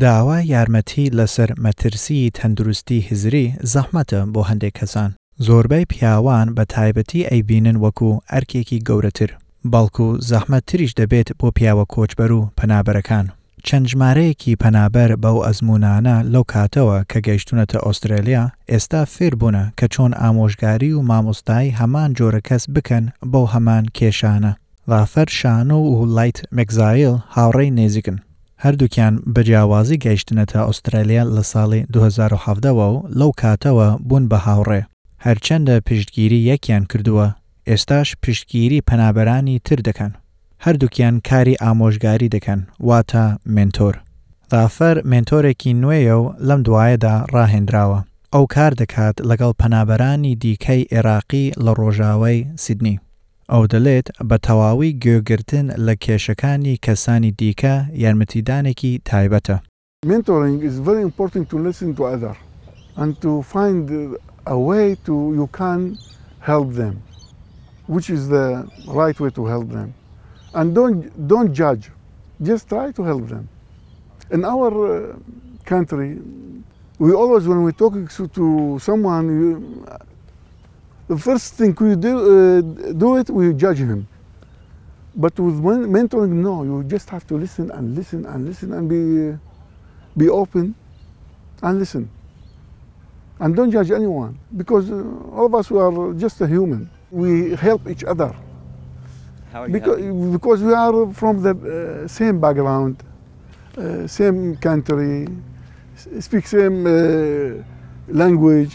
داوا یارمەتی لەسەر مەترسیی تەندروستی هزری زەحمەتە بۆ هەندێک کەسان. زۆربەی پیاوان بە تایبەتی ئەیبینن وەکو ئەرکێکی گەورەتر، بەڵکو زەحمەتتریش دەبێت بۆ پیاوە کۆچبەر و پەنابەرەکان. چەند ژمارەیەکی پەنابەر بەو ئەزموونانە لەو کاتەوە کە گەیشتوونەتە ئۆسترالیا، ئێستا فێر بوونە کە چۆن ئامۆژگاری و مامۆستای هەمان جۆرە کەس بکەن بەو هەمان کێشانە. ڕافەر شانۆ و لایت مکزایل هاوڕێی نێزیکن. هەردووکیان بە جیاوازی گەیشتنەتە ئۆسترالیا لە ساڵی دوو هەزار و حەڤدە وە و لەو کاتەوە بوون بە هاوڕێ. هەرچەندە پشتگیری یەکیان کردووە، ئێستاش پشتگیری پەنابەرانی تر دەکەن. هەردووکیان کاری ئامۆژگاری دەکەن، واتە مێنتۆر. غافەر مێنتۆرێکی نوێیە و لەم دوایەدا ڕاهێنراوە. ئەو کار دەکات لەگەڵ پەنابەرانی دیکەی ئێراقی لە ڕۆژاوای سیدنی. ئەو دەلێت بە تەواوی گوێگرتن لە کێشەکانی کەسانی دیکە یارمەتیدانێکی تایبەتە. Mentoring is very important to listen to other and to find a way to you can help them, which is the right way to help them. And don't don't judge, just try to help them. In our uh, country, we always when we talk to someone the first thing we do, uh, do it, we judge him. But with mentoring, no, you just have to listen and listen and listen and be, uh, be open and listen. And don't judge anyone because uh, all of us we are just a human. We help each other. because, because we are from the uh, same background, uh, same country, speak same uh, language,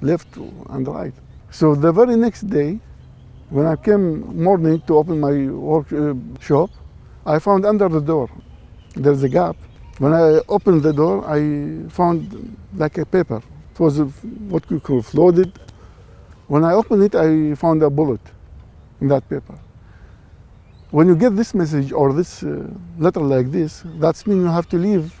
left and right. So the very next day, when I came morning to open my workshop, uh, I found under the door there's a gap. When I opened the door, I found like a paper. It was uh, what we call flooded. When I opened it, I found a bullet in that paper. When you get this message or this uh, letter like this, that means you have to leave.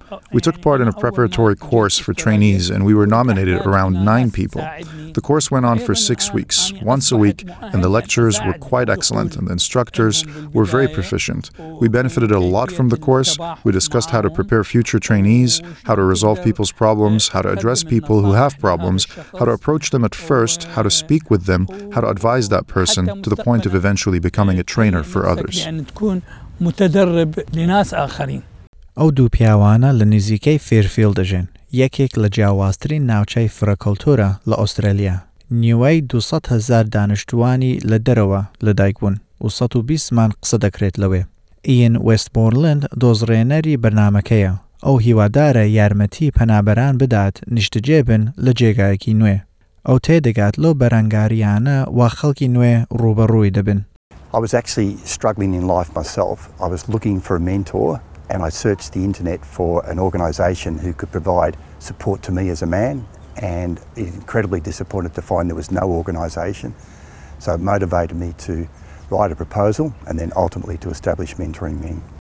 Oh, we took part in a oh, preparatory course for trainees, and we were nominated around nine people. The course went on for six weeks, once a week, and the lecturers were quite excellent, and the instructors were very proficient. We benefited a lot from the course. We discussed how to prepare future trainees, how to resolve people's problems, how to address people who have problems, how to approach them at first, how to speak with them, how to advise that person to the point of eventually becoming a trainer for others. متدرب لناس ئاخرین ئەو دوو پیاوانە لە نزیکەی فێرفیڵد دەژێن، یەکێک لە جیاوازترین ناوچەی فرەکەڵتوورە لە ئوسترالیا، نیوەی دوو سەد هەزار دانیشتووانی لە دەرەوە لەدایکبوون و سەد و بیست زمان قسە دەکرێت لەوێ. ئیین وێستمۆرلند دۆزڕێنەری بەرنامەکەیە، ئەو هیوادارە یارمەتی پەنابەران بدات نیشتەجێ بن لە جێگایەکی نوێ، ئەو تێدەگات لەو بەرەنگاریانە وا خەڵکی نوێ ڕوبەڕووی دەبن I was actually struggling in life myself. I was looking for a mentor and I searched the internet for an organisation who could provide support to me as a man and incredibly disappointed to find there was no organisation. So it motivated me to write a proposal and then ultimately to establish Mentoring Men.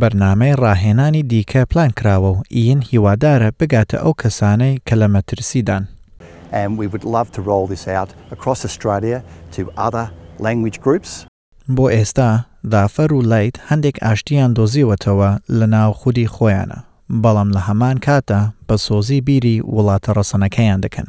بەرنامەی ڕاهێنانی دیکە پلانکراوە و یین هیوادارە بگاتە ئەو کەسانەی کە لە مەترسیدان. بۆ ئێستا، دافەر و لەیت هەندێک ئاشتییان دۆزیوەتەوە لە ناو خودی خۆیانا، بەڵام لە هەمان کاتدا بە سۆزی بیری وڵاتە ڕەسەنەکەیان دەکەن.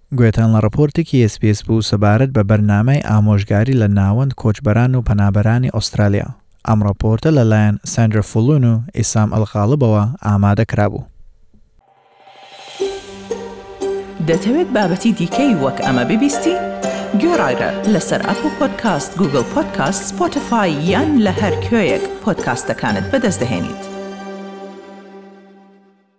گوێتان لە ڕپۆرتێکی ئێسپێس بوو سەبارەت بە بەرنامەی ئامۆژگاری لە ناوەند کۆچبەران و پەنابەرانی ئوسترالیا، ئەم ڕپۆرتە لە لایەن ساندرا فولون و ئیسام ئەلغاڵبەوە ئامادە کرابوو. دەتەوێت بابەتی دیکەی وەک ئەمە ببیستی؟ گوێڕاگرە لەسەر ئەپڵ پۆدکاست، گووگڵ پۆدکاست، سپۆتفای یان لە هەر کوێیەک پۆدکاستەکانت بەدەست دەهێنیت.